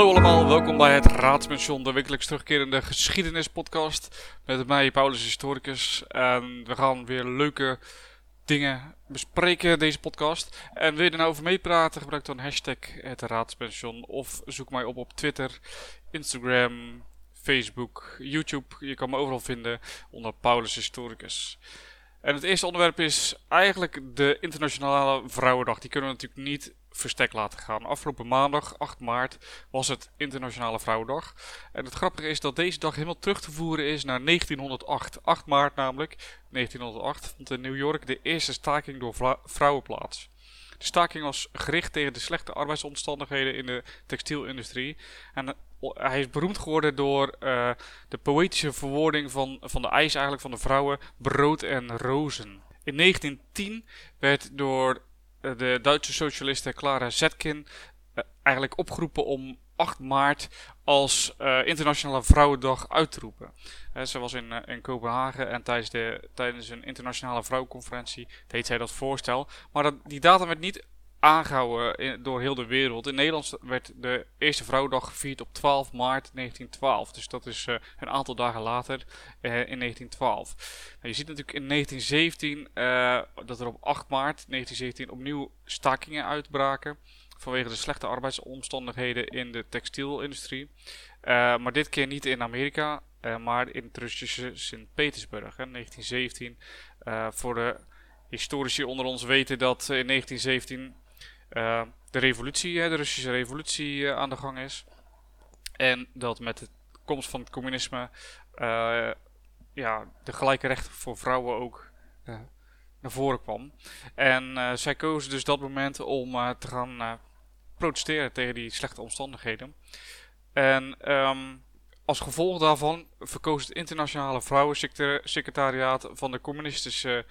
Hallo allemaal, welkom bij het Raadspension, de wekelijks terugkerende geschiedenispodcast. Met mij, Paulus Historicus. En we gaan weer leuke dingen bespreken, deze podcast. En wil je er nou over meepraten, gebruik dan hashtag het Raadspension. Of zoek mij op op Twitter, Instagram, Facebook, YouTube. Je kan me overal vinden onder Paulus Historicus. En het eerste onderwerp is eigenlijk de Internationale Vrouwendag. Die kunnen we natuurlijk niet verstek laten gaan. Afgelopen maandag, 8 maart, was het Internationale Vrouwendag. En het grappige is dat deze dag helemaal terug te voeren is naar 1908. 8 maart namelijk, 1908, vond in New York de eerste staking door vrouwen plaats. De staking was gericht tegen de slechte arbeidsomstandigheden in de textielindustrie. En eh, hij is beroemd geworden door uh, de poëtische verwoording van, van de eis eigenlijk van de vrouwen brood en rozen. In 1910 werd door eh, de Duitse socialiste Clara Zetkin eigenlijk opgeroepen om 8 maart als uh, Internationale Vrouwendag uit te roepen. Uh, ze was in, in Kopenhagen en tijdens, de, tijdens een internationale vrouwenconferentie deed zij dat voorstel. Maar dat, die datum werd niet aangehouden door heel de wereld. In Nederland werd de eerste Vrouwendag gevierd op 12 maart 1912. Dus dat is een aantal dagen later in 1912. Nou, je ziet natuurlijk in 1917 uh, dat er op 8 maart 1917 opnieuw stakingen uitbraken. Vanwege de slechte arbeidsomstandigheden in de textielindustrie. maar dit keer niet in Amerika, maar in het Russische Sint-Petersburg. 1917. voor de historici onder ons weten dat in 1917 uh, de revolutie, de Russische revolutie aan de gang is. En dat met de komst van het communisme ja, de gelijke rechten voor vrouwen ook naar voren kwam. En zij kozen dus dat moment om te gaan protesteren tegen die slechte omstandigheden. En um, als gevolg daarvan verkoos het internationale vrouwensecretariaat van de communistische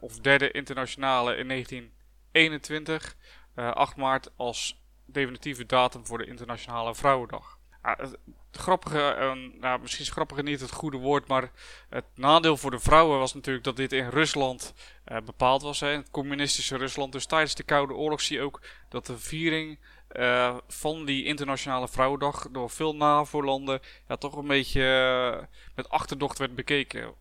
of derde internationale in 19 21, uh, 8 maart als definitieve datum voor de Internationale Vrouwendag. Het grappige, nou, misschien is grappige niet het goede woord, maar het nadeel voor de vrouwen was natuurlijk dat dit in Rusland uh, bepaald was, hè, het communistische Rusland. Dus tijdens de Koude Oorlog zie je ook dat de viering uh, van die Internationale Vrouwendag door veel NAVO-landen ja, toch een beetje uh, met achterdocht werd bekeken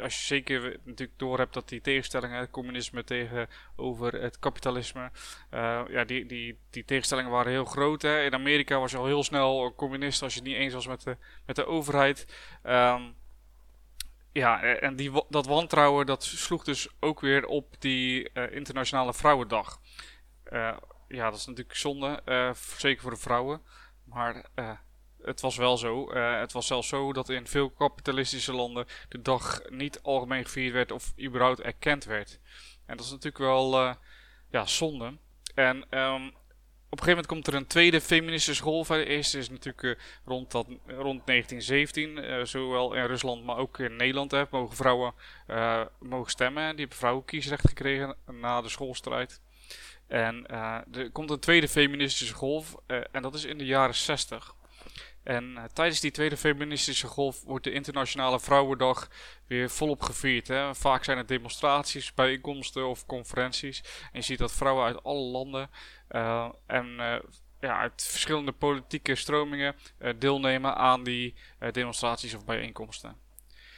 als je zeker natuurlijk door hebt dat die tegenstellingen, het communisme tegenover het kapitalisme, uh, ja, die, die, die tegenstellingen waren heel groot. Hè. In Amerika was je al heel snel communist als je het niet eens was met de, met de overheid. Um, ja, en die, dat wantrouwen dat sloeg dus ook weer op die uh, Internationale Vrouwendag. Ja, dat is natuurlijk zonde, zeker voor de vrouwen. Maar het was wel zo. Uh, het was zelfs zo dat in veel kapitalistische landen de dag niet algemeen gevierd werd of überhaupt erkend werd. En dat is natuurlijk wel uh, ja, zonde. En um, op een gegeven moment komt er een tweede feministische golf. De eerste is natuurlijk uh, rond, dat, rond 1917, zowel in Rusland maar ook in Nederland. Hè, mogen vrouwen mogen stemmen. Die hebben vrouwenkiesrecht gekregen na de schoolstrijd. En er komt een tweede feministische golf en dat is in de jaren 60. En uh, tijdens die tweede feministische golf wordt de Internationale Vrouwendag weer volop gevierd. Hè. Vaak zijn het demonstraties, bijeenkomsten of conferenties. En je ziet dat vrouwen uit alle landen uh, en uh, ja, uit verschillende politieke stromingen deelnemen aan die demonstraties of bijeenkomsten.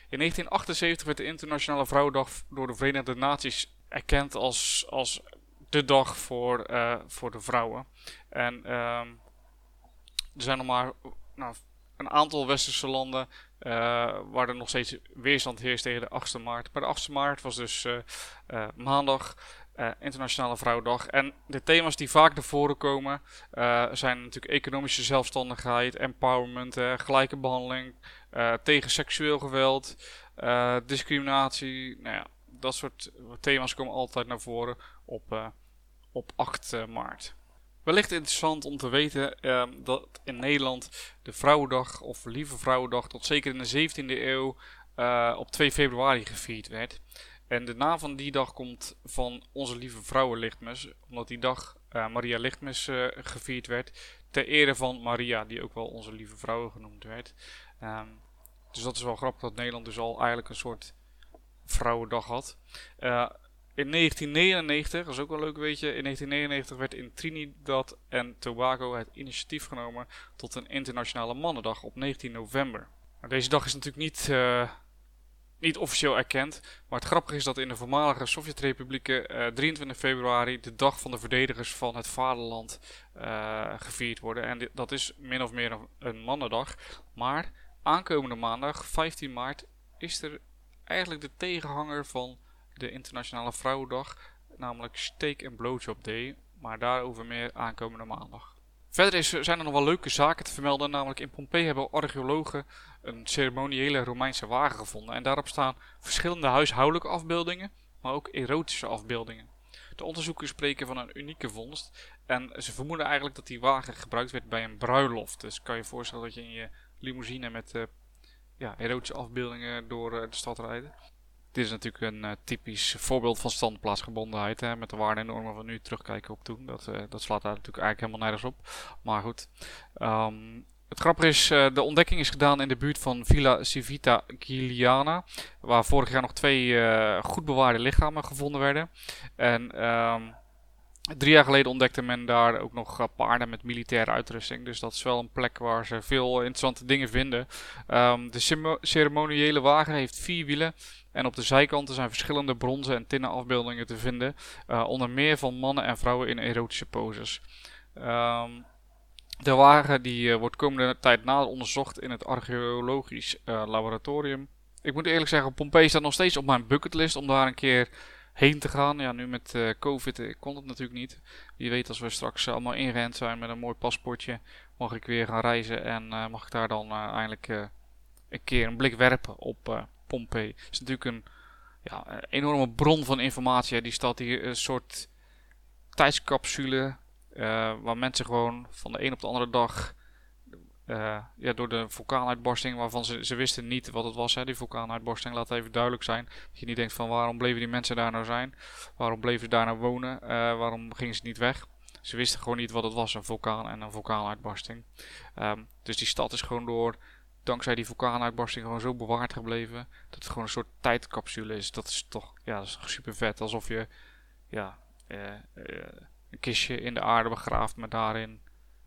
In 1978 werd de Internationale Vrouwendag door de Verenigde Naties erkend als, als de dag voor, voor de vrouwen. En ehm, er zijn nog maar nou, een aantal westerse landen uh, waar er nog steeds weerstand heerst tegen de 8e maart. Maar de 8e maart was dus uh, uh, maandag, Internationale Vrouwendag. En de thema's die vaak naar voren komen zijn natuurlijk economische zelfstandigheid, empowerment, gelijke behandeling, tegen seksueel geweld, discriminatie. Nou ja, dat soort thema's komen altijd naar voren op, op 8 maart. Wellicht interessant om te weten uh, dat in Nederland de Vrouwendag of Lieve Vrouwendag tot zeker in de 17e eeuw uh, op 2 februari gevierd werd. En de naam van die dag komt van onze lieve vrouwen Lichtmes, omdat die dag uh, Maria Lichtmes gevierd werd ter ere van Maria, die ook wel onze lieve vrouwen genoemd werd. Um, dus dat is wel grappig dat Nederland dus al eigenlijk een soort vrouwendag had. In 1999, dat is ook wel leuk weet je, in 1999 werd in Trinidad en Tobago het initiatief genomen tot een internationale mannendag op 19 november. deze dag is natuurlijk niet, uh, niet officieel erkend, maar het grappige is dat in de voormalige Sovjet-republieken uh, 23 februari de dag van de verdedigers van het vaderland uh, gevierd worden. En dat is min of meer een, een mannendag, maar aankomende maandag, 15 maart, is er eigenlijk de tegenhanger van de Internationale Vrouwendag, namelijk Steak and Blowjob Day, maar daarover meer aankomende maandag. Verder is, zijn er nog wel leuke zaken te vermelden, namelijk in Pompeii hebben archeologen een ceremoniële Romeinse wagen gevonden en daarop staan verschillende huishoudelijke afbeeldingen, maar ook erotische afbeeldingen. De onderzoekers spreken van een unieke vondst en ze vermoeden eigenlijk dat die wagen gebruikt werd bij een bruiloft. Dus kan je voorstellen dat je in je limousine met uh, ja, erotische afbeeldingen door uh, de stad rijdt. Dit is natuurlijk een uh, typisch voorbeeld van standplaatsgebondenheid. Hè, met de waarden van nu terugkijken op toen. Dat, uh, dat slaat daar natuurlijk eigenlijk helemaal nergens op. Maar goed. Um, het grappige is, uh, de ontdekking is gedaan in de buurt van Villa Civita Giuliana. Waar vorig jaar nog twee goed bewaarde lichamen gevonden werden. En um, Drie jaar geleden ontdekte men daar ook nog paarden met militaire uitrusting. Dus dat is wel een plek waar ze veel interessante dingen vinden. Um, de ceremoniële wagen heeft vier wielen. En op de zijkanten zijn verschillende bronzen en tinnen afbeeldingen te vinden. Uh, onder meer van mannen en vrouwen in erotische poses. De wagen die uh, wordt komende tijd nader onderzocht in het archeologisch uh, laboratorium. Ik moet eerlijk zeggen, Pompeii staat nog steeds op mijn bucketlist om daar een keer heen te gaan. Ja, nu met COVID kon het natuurlijk niet. Wie weet als we straks allemaal ingerend zijn met een mooi paspoortje, mag ik weer gaan reizen en mag ik daar dan eindelijk een keer een blik werpen op Pompeii. Het is natuurlijk een ja, enorme bron van informatie. Die staat hier een soort tijdscapsule waar mensen gewoon van de een op de andere dag uh, ja, door de vulkaanuitbarsting, waarvan ze, ze wisten niet wat het was, hè, die vulkaanuitbarsting, laat even duidelijk zijn. Dat je niet denkt van waarom bleven die mensen daar nou zijn? Waarom bleven ze daar nou wonen? Waarom gingen ze niet weg? Ze wisten gewoon niet wat het was, een vulkaan en een vulkaanuitbarsting. Um, dus die stad is gewoon door, dankzij die vulkaanuitbarsting, gewoon zo bewaard gebleven. Dat het gewoon een soort tijdcapsule is. Dat is toch, ja, dat is super vet. Alsof je, ja, uh, een kistje in de aarde begraaft met daarin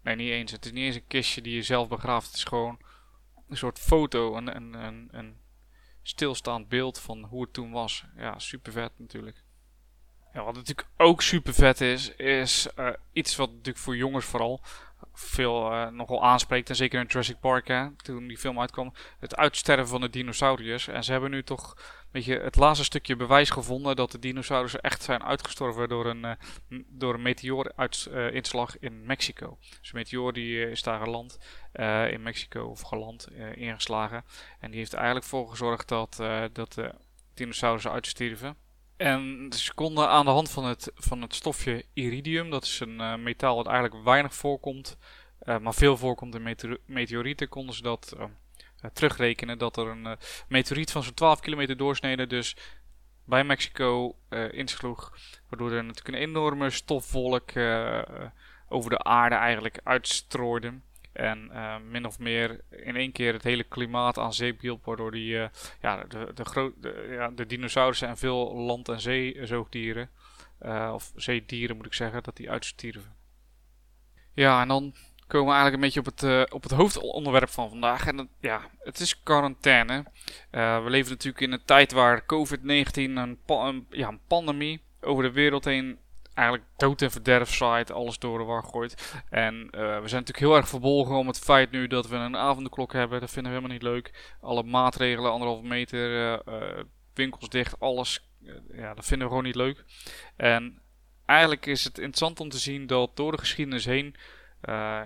Nee, niet eens. Het is niet eens een kistje die je zelf begraaft. Het is gewoon een soort foto, een, een, een, een stilstaand beeld van hoe het toen was. Ja, super vet natuurlijk. Ja, wat natuurlijk ook super vet is, is uh, iets wat natuurlijk voor jongens vooral veel uh, nogal aanspreekt. En zeker in Jurassic Park, hè, toen die film uitkwam. Het uitsterven van de dinosauriërs. En ze hebben nu toch weet je, het laatste stukje bewijs gevonden dat de dinosaurussen echt zijn uitgestorven door een, uh, door een meteoorinslag uh, in Mexico. Dus een meteoor die is daar geland in Mexico, of geland, ingeslagen. En die heeft eigenlijk voor gezorgd dat, dat de dinosaurussen uitstierven. En ze konden aan de hand van het, van het stofje iridium, dat is een uh, metaal dat eigenlijk weinig voorkomt, uh, maar veel voorkomt in meteorieten, konden ze dat uh, terugrekenen dat er een meteoriet van zo'n 12 kilometer doorsnede dus bij Mexico insloeg. Waardoor er natuurlijk een enorme stofwolk over de aarde eigenlijk uitstrooide. En uh, min of meer in één keer het hele klimaat aan zee hielp. Waardoor die, uh, ja, de, de, groot, de, ja, de dinosaurussen en veel land- en zeezoogdieren. Uh, of zeedieren moet ik zeggen, dat die uitstierven. Ja, en dan komen we eigenlijk een beetje op het, op het hoofdonderwerp van vandaag. En dat, ja, het is quarantaine. we leven natuurlijk in een tijd waar COVID-19, een, een, ja, een pandemie, over de wereld heen eigenlijk dood en verderf site, alles door de war gooit. En uh, we zijn natuurlijk heel erg verbolgen om het feit nu dat we een avondklok hebben. Dat vinden we helemaal niet leuk. Alle maatregelen, anderhalve meter, uh, winkels dicht, alles. ja, dat vinden we gewoon niet leuk. En eigenlijk is het interessant om te zien dat door de geschiedenis heen,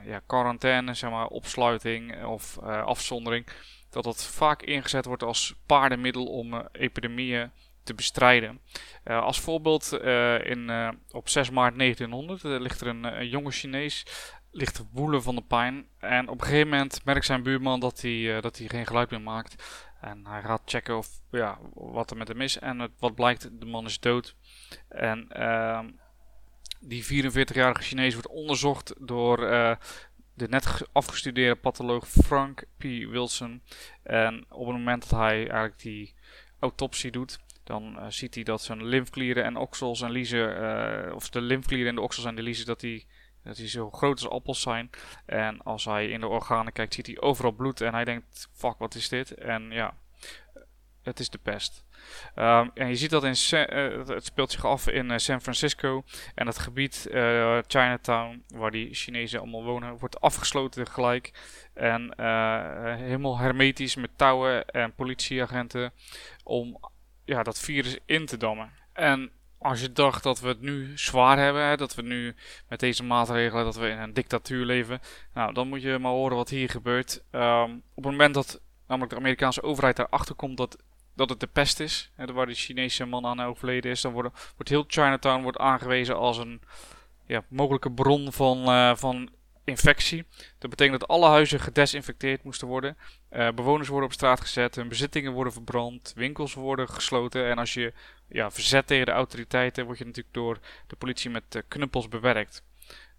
ja, quarantaine, zeg maar, opsluiting of afzondering, dat dat vaak ingezet wordt als paardenmiddel om epidemieën te bestrijden. Uh, als voorbeeld, uh, in, uh, op 6 maart 1900 ligt er een, jonge Chinees ligt van de pijn. En op een gegeven moment merkt zijn buurman dat hij, dat hij geen geluid meer maakt. En hij gaat checken of, ja, wat er met hem is. En wat blijkt, de man is dood. En ehm, die 44-jarige Chinees wordt onderzocht door de net afgestudeerde patholoog Frank P. Wilson. En op het moment dat hij eigenlijk die autopsie doet, dan ziet hij dat zijn lymfklieren en oksels en liezen, of de lymfklieren en de oksels en de liezen, dat die, dat die zo groot als appels zijn. En als hij in de organen kijkt, ziet hij overal bloed en hij denkt, fuck, wat is dit? En ja, het is de pest. Um, en je ziet dat in uh, het speelt zich af in San Francisco. En het gebied Chinatown, waar die Chinezen allemaal wonen, wordt afgesloten gelijk. En helemaal hermetisch met touwen en politieagenten om ja, dat virus in te dammen. En als je dacht dat we het nu zwaar hebben, hè, dat we nu met deze maatregelen dat we in een dictatuur leven, nou dan moet je maar horen wat hier gebeurt. Um, op het moment dat namelijk de Amerikaanse overheid erachter komt dat dat het de pest is. Hè, waar de Chinese man aan overleden is. Dan wordt, wordt heel Chinatown wordt aangewezen als een ja, mogelijke bron van, uh, van infectie. Dat betekent dat alle huizen gedesinfecteerd moesten worden. Uh, bewoners worden op straat gezet, hun bezittingen worden verbrand, winkels worden gesloten. En als je ja, verzet tegen de autoriteiten, word je natuurlijk door de politie met uh, knuppels bewerkt.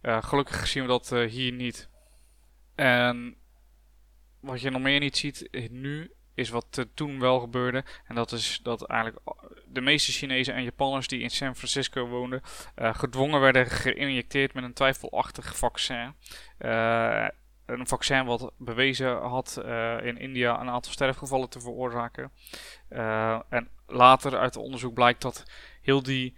gelukkig zien we dat hier niet. En wat je nog meer niet ziet nu is wat toen wel gebeurde. En dat is dat eigenlijk de meeste Chinezen en Japanners die in San Francisco woonden, uh, gedwongen werden geïnjecteerd met een twijfelachtig vaccin. Uh, een vaccin wat bewezen had uh, in India een aantal sterfgevallen te veroorzaken. en later uit onderzoek blijkt dat heel die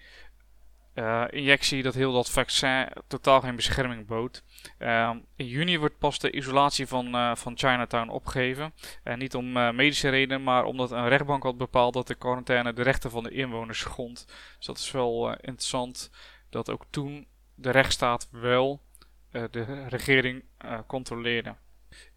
uh, injectie dat heel dat vaccin totaal geen bescherming bood. Uh, in juni wordt pas de isolatie van, uh, van Chinatown opgegeven. En niet om uh, medische redenen, maar omdat een rechtbank had bepaald dat de quarantaine de rechten van de inwoners schond. Dus dat is wel interessant dat ook toen de rechtsstaat wel de regering controleerde.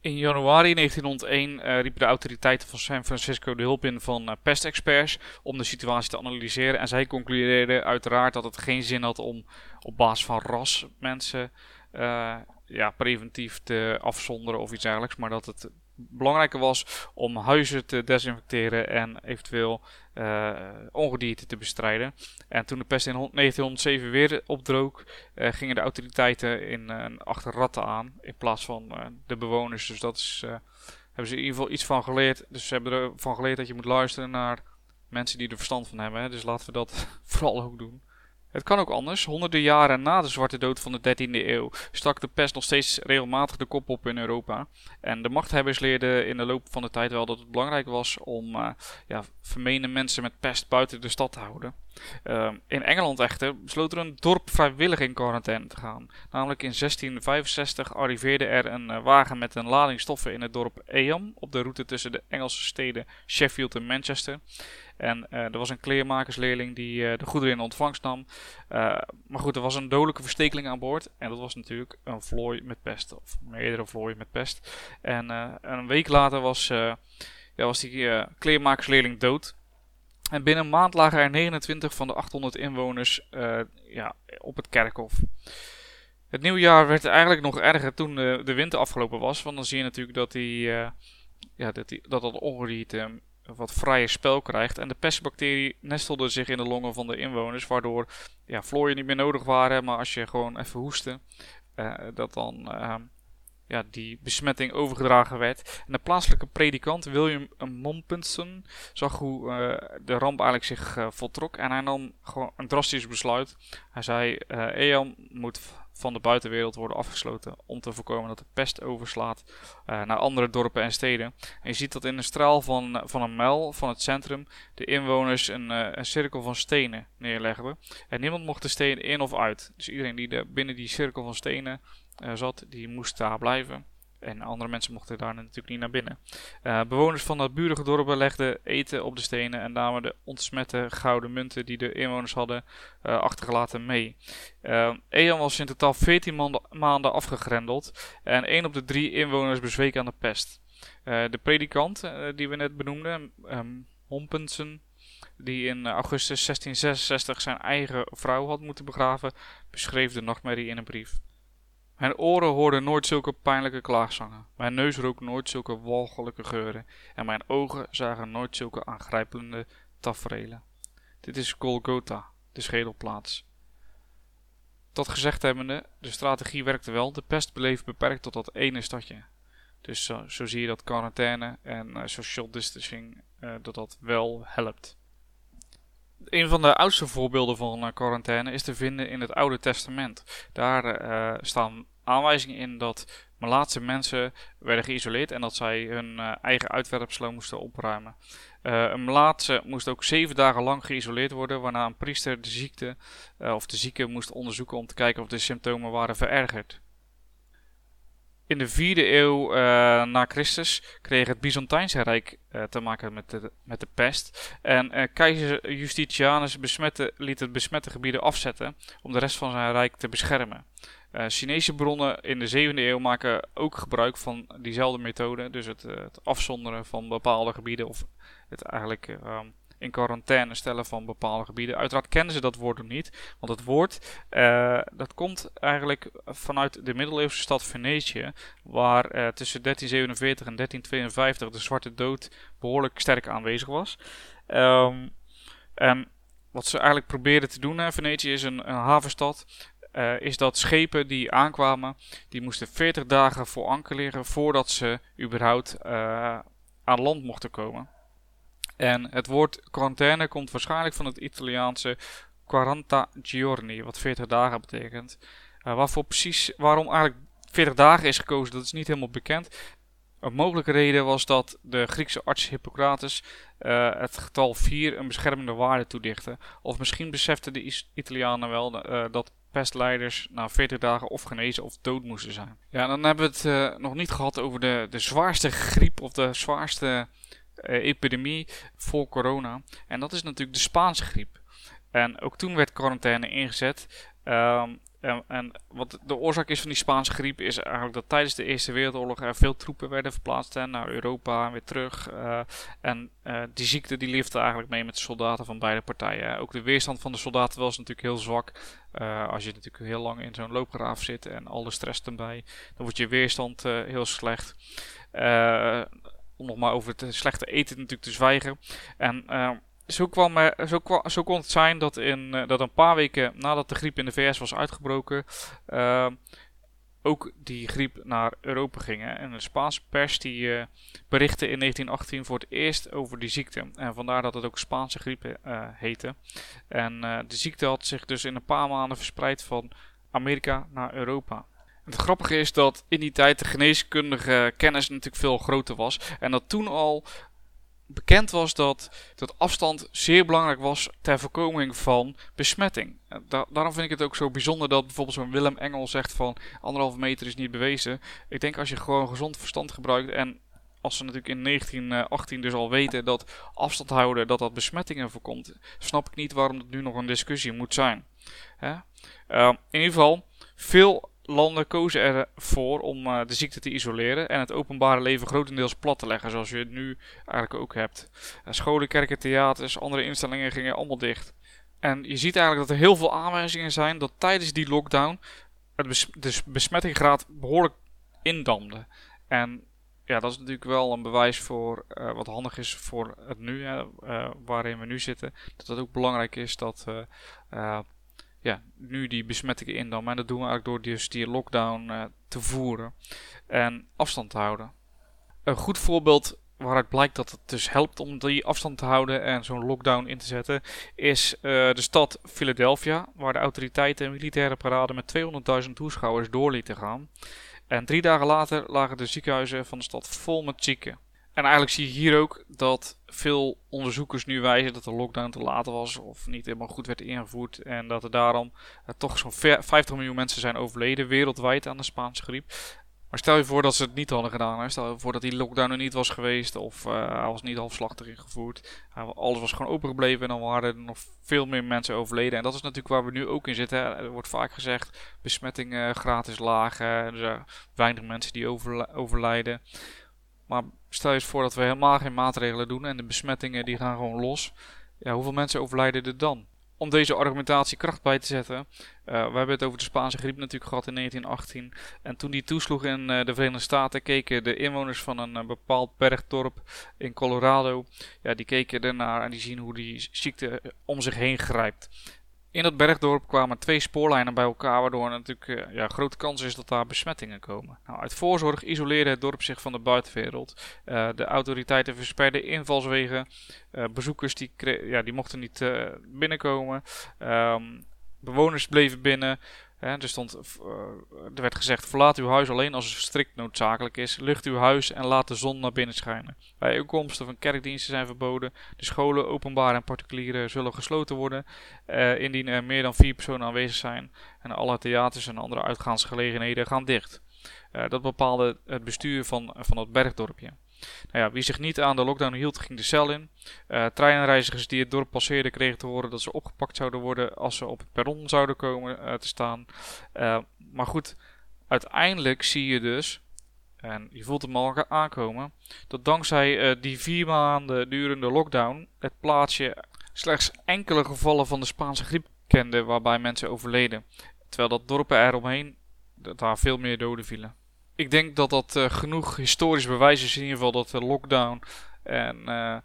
In januari 1901 uh, riepen de autoriteiten van San Francisco de hulp in van uh, pestexperts om de situatie te analyseren. En zij concludeerden uiteraard dat het geen zin had om op basis van ras mensen uh, ja, preventief te afzonderen of iets dergelijks. Maar dat het belangrijker was om huizen te desinfecteren en eventueel uh, ongedierte te bestrijden. En toen de pest in 1907 weer opdroog, uh, gingen de autoriteiten in, uh, achter ratten aan in plaats van de bewoners. Dus dat is, hebben ze in ieder geval iets van geleerd. Dus ze hebben ervan geleerd dat je moet luisteren naar mensen die er verstand van hebben. Dus laten we dat vooral ook doen. Het kan ook anders. Honderden jaren na de Zwarte Dood van de 13e eeuw stak de pest nog steeds regelmatig de kop op in Europa. En de machthebbers leerden in de loop van de tijd wel dat het belangrijk was om uh, ja, vermeende mensen met pest buiten de stad te houden. Uh, in Engeland echter besloot er een dorp vrijwillig in quarantaine te gaan. Namelijk in 1665 arriveerde er een uh, wagen met een lading stoffen in het dorp Eyam op de route tussen de Engelse steden Sheffield en Manchester. En uh, er was een kleermakersleerling die uh, de goederen in ontvangst nam. Uh, maar goed, er was een dodelijke verstekeling aan boord. En dat was natuurlijk een vlooi met pest. Of meerdere vlooien met pest. En een week later was, ja, was die kleermakersleerling dood. En binnen een maand lagen er 29 van de 800 inwoners ja, op het kerkhof. Het nieuwjaar werd eigenlijk nog erger toen de, winter afgelopen was. Want dan zie je natuurlijk dat die, ja, dat, die, dat wat vrije spel krijgt. En de pestbacterie nestelde zich in de longen van de inwoners, waardoor ja, vlooien niet meer nodig waren. Maar als je gewoon even hoestte, uh, dat dan uh, ja, die besmetting overgedragen werd. En de plaatselijke predikant William Mompensen zag hoe uh, de ramp eigenlijk zich voltrok. En hij nam gewoon een drastisch besluit. Hij zei: Eam moet van de buitenwereld worden afgesloten om te voorkomen dat de pest overslaat uh, naar andere dorpen en steden. En je ziet dat in een straal van, van een mijl van het centrum de inwoners een, uh, een cirkel van stenen neerlegden. En niemand mocht de steen in of uit. Dus iedereen die de, binnen die cirkel van stenen zat, die moest daar blijven. En andere mensen mochten daar natuurlijk niet naar binnen. Uh, bewoners van dat burige dorpen legden eten op de stenen en namen de ontsmette gouden munten die de inwoners hadden uh, achtergelaten mee. Uh, was in totaal 14 maanden afgegrendeld en 1 op de 3 inwoners bezweek aan de pest. de predikant die we net benoemden, um, Hompensen, die in augustus 1666 zijn eigen vrouw had moeten begraven, beschreef de nachtmerrie in een brief. Mijn oren hoorden nooit zulke pijnlijke klaagzangen. Mijn neus rook nooit zulke walgelijke geuren. En mijn ogen zagen nooit zulke aangrijpende taferelen. Dit is Golgotha, de schedelplaats. Dat gezegd hebbende, de strategie werkte wel. De pest bleef beperkt tot dat ene stadje. Dus zo, zie je dat quarantaine en uh, social distancing uh, dat dat wel helpt. Een van de oudste voorbeelden van quarantaine is te vinden in het Oude Testament. Daar staan aanwijzingen in dat Malaatse mensen werden geïsoleerd en dat zij hun eigen uitwerpselen moesten opruimen. Een melaatse moest ook zeven dagen lang geïsoleerd worden, waarna een priester de ziekte of de zieke moest onderzoeken om te kijken of de symptomen waren verergerd. In de vierde eeuw uh, na Christus kreeg het Byzantijnse Rijk uh, te maken met de, met de pest. En uh, keizer Justitianus besmette, liet het besmette gebieden afzetten om de rest van zijn rijk te beschermen. Chinese bronnen in de 7e eeuw maken ook gebruik van diezelfde methode, dus het, het afzonderen van bepaalde gebieden of het eigenlijk in quarantaine stellen van bepaalde gebieden. Uiteraard kennen ze dat woord nog niet, want het woord uh, dat komt eigenlijk vanuit de middeleeuwse stad Venetië, waar uh, tussen 1347 en 1352 de Zwarte Dood behoorlijk sterk aanwezig was. Um, en wat ze eigenlijk probeerden te doen, Venetië is een, havenstad. Uh, is dat schepen die aankwamen, die moesten 40 dagen voor anker liggen voordat ze überhaupt aan land mochten komen. En het woord quarantaine komt waarschijnlijk van het Italiaanse quaranta giorni, wat 40 dagen betekent. Uh, waarvoor precies, waarom eigenlijk 40 dagen is gekozen, dat is niet helemaal bekend. Een mogelijke reden was dat de Griekse arts Hippocrates uh, het getal 4 een beschermende waarde toedichtte. Of misschien beseften de Italianen wel uh, dat pestleiders na 40 dagen of genezen of dood moesten zijn. Ja, dan hebben we het nog niet gehad over de, de zwaarste griep of de zwaarste epidemie voor corona. En dat is natuurlijk de Spaanse griep. En ook toen werd quarantaine ingezet. Um, en, wat de oorzaak is van die Spaanse griep is eigenlijk dat tijdens de Eerste Wereldoorlog er veel troepen werden verplaatst hè, naar Europa en weer terug. Uh, en uh, die ziekte die leefde eigenlijk mee met de soldaten van beide partijen. Ook de weerstand van de soldaten was natuurlijk heel zwak. Als je natuurlijk heel lang in zo'n loopgraaf zit en alle stress erbij, dan wordt je weerstand heel slecht om nog maar over het slechte eten natuurlijk te zwijgen. En uh, zo, kwam, uh, zo, zo kon het zijn dat, in, uh, dat een paar weken nadat de griep in de VS was uitgebroken, ook die griep naar Europa ging. En de Spaanse pers die berichtte in 1918 voor het eerst over die ziekte. En vandaar dat het ook Spaanse griep heette. En de ziekte had zich dus in een paar maanden verspreid van Amerika naar Europa. Het grappige is dat in die tijd de geneeskundige kennis natuurlijk veel groter was. En dat toen al bekend was dat, dat afstand zeer belangrijk was ter voorkoming van besmetting. daarom vind ik het ook zo bijzonder dat bijvoorbeeld zo'n Willem Engel zegt van anderhalve meter is niet bewezen. Ik denk als je gewoon gezond verstand gebruikt en als ze natuurlijk in 1918 dus al weten dat afstand houden dat dat besmettingen voorkomt, snap ik niet waarom het nu nog een discussie moet zijn. Hè? Uh, in ieder geval, veel landen kozen ervoor om uh, de ziekte te isoleren en het openbare leven grotendeels plat te leggen, zoals je het nu eigenlijk ook hebt. Uh, scholen, kerken, theaters, andere instellingen gingen allemaal dicht. En je ziet eigenlijk dat er heel veel aanwijzingen zijn dat tijdens die lockdown het de besmettingsgraad behoorlijk indamde. En ja, dat is natuurlijk wel een bewijs voor uh, wat handig is voor het nu, hè, waarin we nu zitten. Dat het ook belangrijk is dat ja, nu die besmettingen indammen. En dat doen we eigenlijk door dus die lockdown uh, te voeren en afstand te houden. Een goed voorbeeld waaruit blijkt dat het dus helpt om die afstand te houden en zo'n lockdown in te zetten, is uh, de stad Philadelphia, waar de autoriteiten een militaire parade met 200.000 toeschouwers door lieten gaan. En drie dagen later lagen de ziekenhuizen van de stad vol met zieken. En eigenlijk zie je hier ook dat veel onderzoekers nu wijzen dat de lockdown te laat was of niet helemaal goed werd ingevoerd. En dat er daarom uh, toch zo'n 50 miljoen mensen zijn overleden wereldwijd aan de Spaanse griep. Maar stel je voor dat ze het niet hadden gedaan. Stel je voor dat die lockdown er niet was geweest of uh, hij was niet halfslachtig ingevoerd. Alles was gewoon open gebleven en dan waren er nog veel meer mensen overleden. En dat is natuurlijk waar we nu ook in zitten. Er wordt vaak gezegd besmetting gratis laag. er zijn weinig mensen die overlijden. Maar stel je eens voor dat we helemaal geen maatregelen doen en de besmettingen die gaan gewoon los. Ja, hoeveel mensen overlijden er dan? Om deze argumentatie kracht bij te zetten. Uh, we hebben het over de Spaanse griep natuurlijk gehad in 1918. En toen die toesloeg in uh, de Verenigde Staten, keken de inwoners van een uh, bepaald bergdorp in Colorado. Ja, die keken ernaar en die zien hoe die ziekte om zich heen grijpt. In dat bergdorp kwamen twee spoorlijnen bij elkaar, waardoor natuurlijk uh, ja, grote kans is dat daar besmettingen komen. Nou, uit voorzorg isoleerde het dorp zich van de buitenwereld. Uh, de autoriteiten versperden invalswegen. Uh, bezoekers die, ja, die mochten niet binnenkomen. Um, bewoners bleven binnen. Er, stond, er werd gezegd: verlaat uw huis alleen als het strikt noodzakelijk is. Lucht uw huis en laat de zon naar binnen schijnen. Bijeenkomsten van kerkdiensten zijn verboden. De scholen, openbaar en particuliere, zullen gesloten worden. Uh, indien er meer dan vier personen aanwezig zijn. En alle theaters en andere uitgaansgelegenheden gaan dicht. Uh, dat bepaalde het bestuur van, van het bergdorpje. Nou ja, wie zich niet aan de lockdown hield, ging de cel in. Uh, treinreizigers die het dorp passeerden kregen te horen dat ze opgepakt zouden worden als ze op het perron zouden komen te staan. maar goed, uiteindelijk zie je dus en je voelt hem al aankomen. Dat dankzij die vier maanden durende lockdown het plaatsje slechts enkele gevallen van de Spaanse griep kende waarbij mensen overleden. Terwijl dat dorpen eromheen daar veel meer doden vielen. Ik denk dat dat uh, genoeg historisch bewijs is in ieder geval dat de lockdown en uh,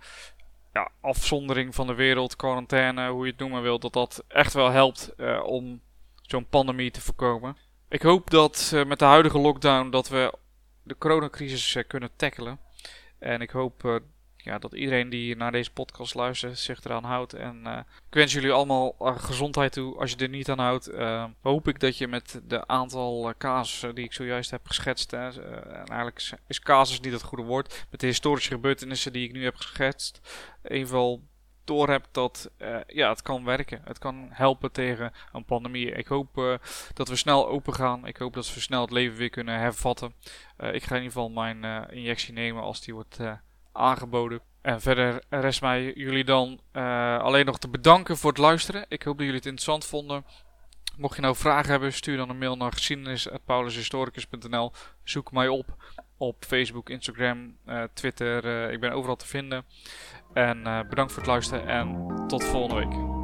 ja, afzondering van de wereld, quarantaine, hoe je het noemen wil, dat dat echt wel helpt om zo'n pandemie te voorkomen. Ik hoop dat met de huidige lockdown dat we de coronacrisis kunnen tackelen. En ik hoop ja, dat iedereen die naar deze podcast luistert zich eraan houdt. En uh, ik wens jullie allemaal gezondheid toe. Als je er niet aan houdt, hoop ik dat je met de aantal casussen die ik zojuist heb geschetst. en eigenlijk is, casus niet het goede woord. Met de historische gebeurtenissen die ik nu heb geschetst. Even door hebt dat ja, het kan werken. Het kan helpen tegen een pandemie. Ik hoop dat we snel open gaan. Ik hoop dat we snel het leven weer kunnen hervatten. Ik ga in ieder geval mijn injectie nemen als die wordt aangeboden. En verder rest mij jullie dan alleen nog te bedanken voor het luisteren. Ik hoop dat jullie het interessant vonden. Mocht je nou vragen hebben, stuur dan een mail naar geschiedenis.paulushistoricus.nl. Zoek mij op op Facebook, Instagram, uh, Twitter. Uh, ik ben overal te vinden. En bedankt voor het luisteren en tot volgende week.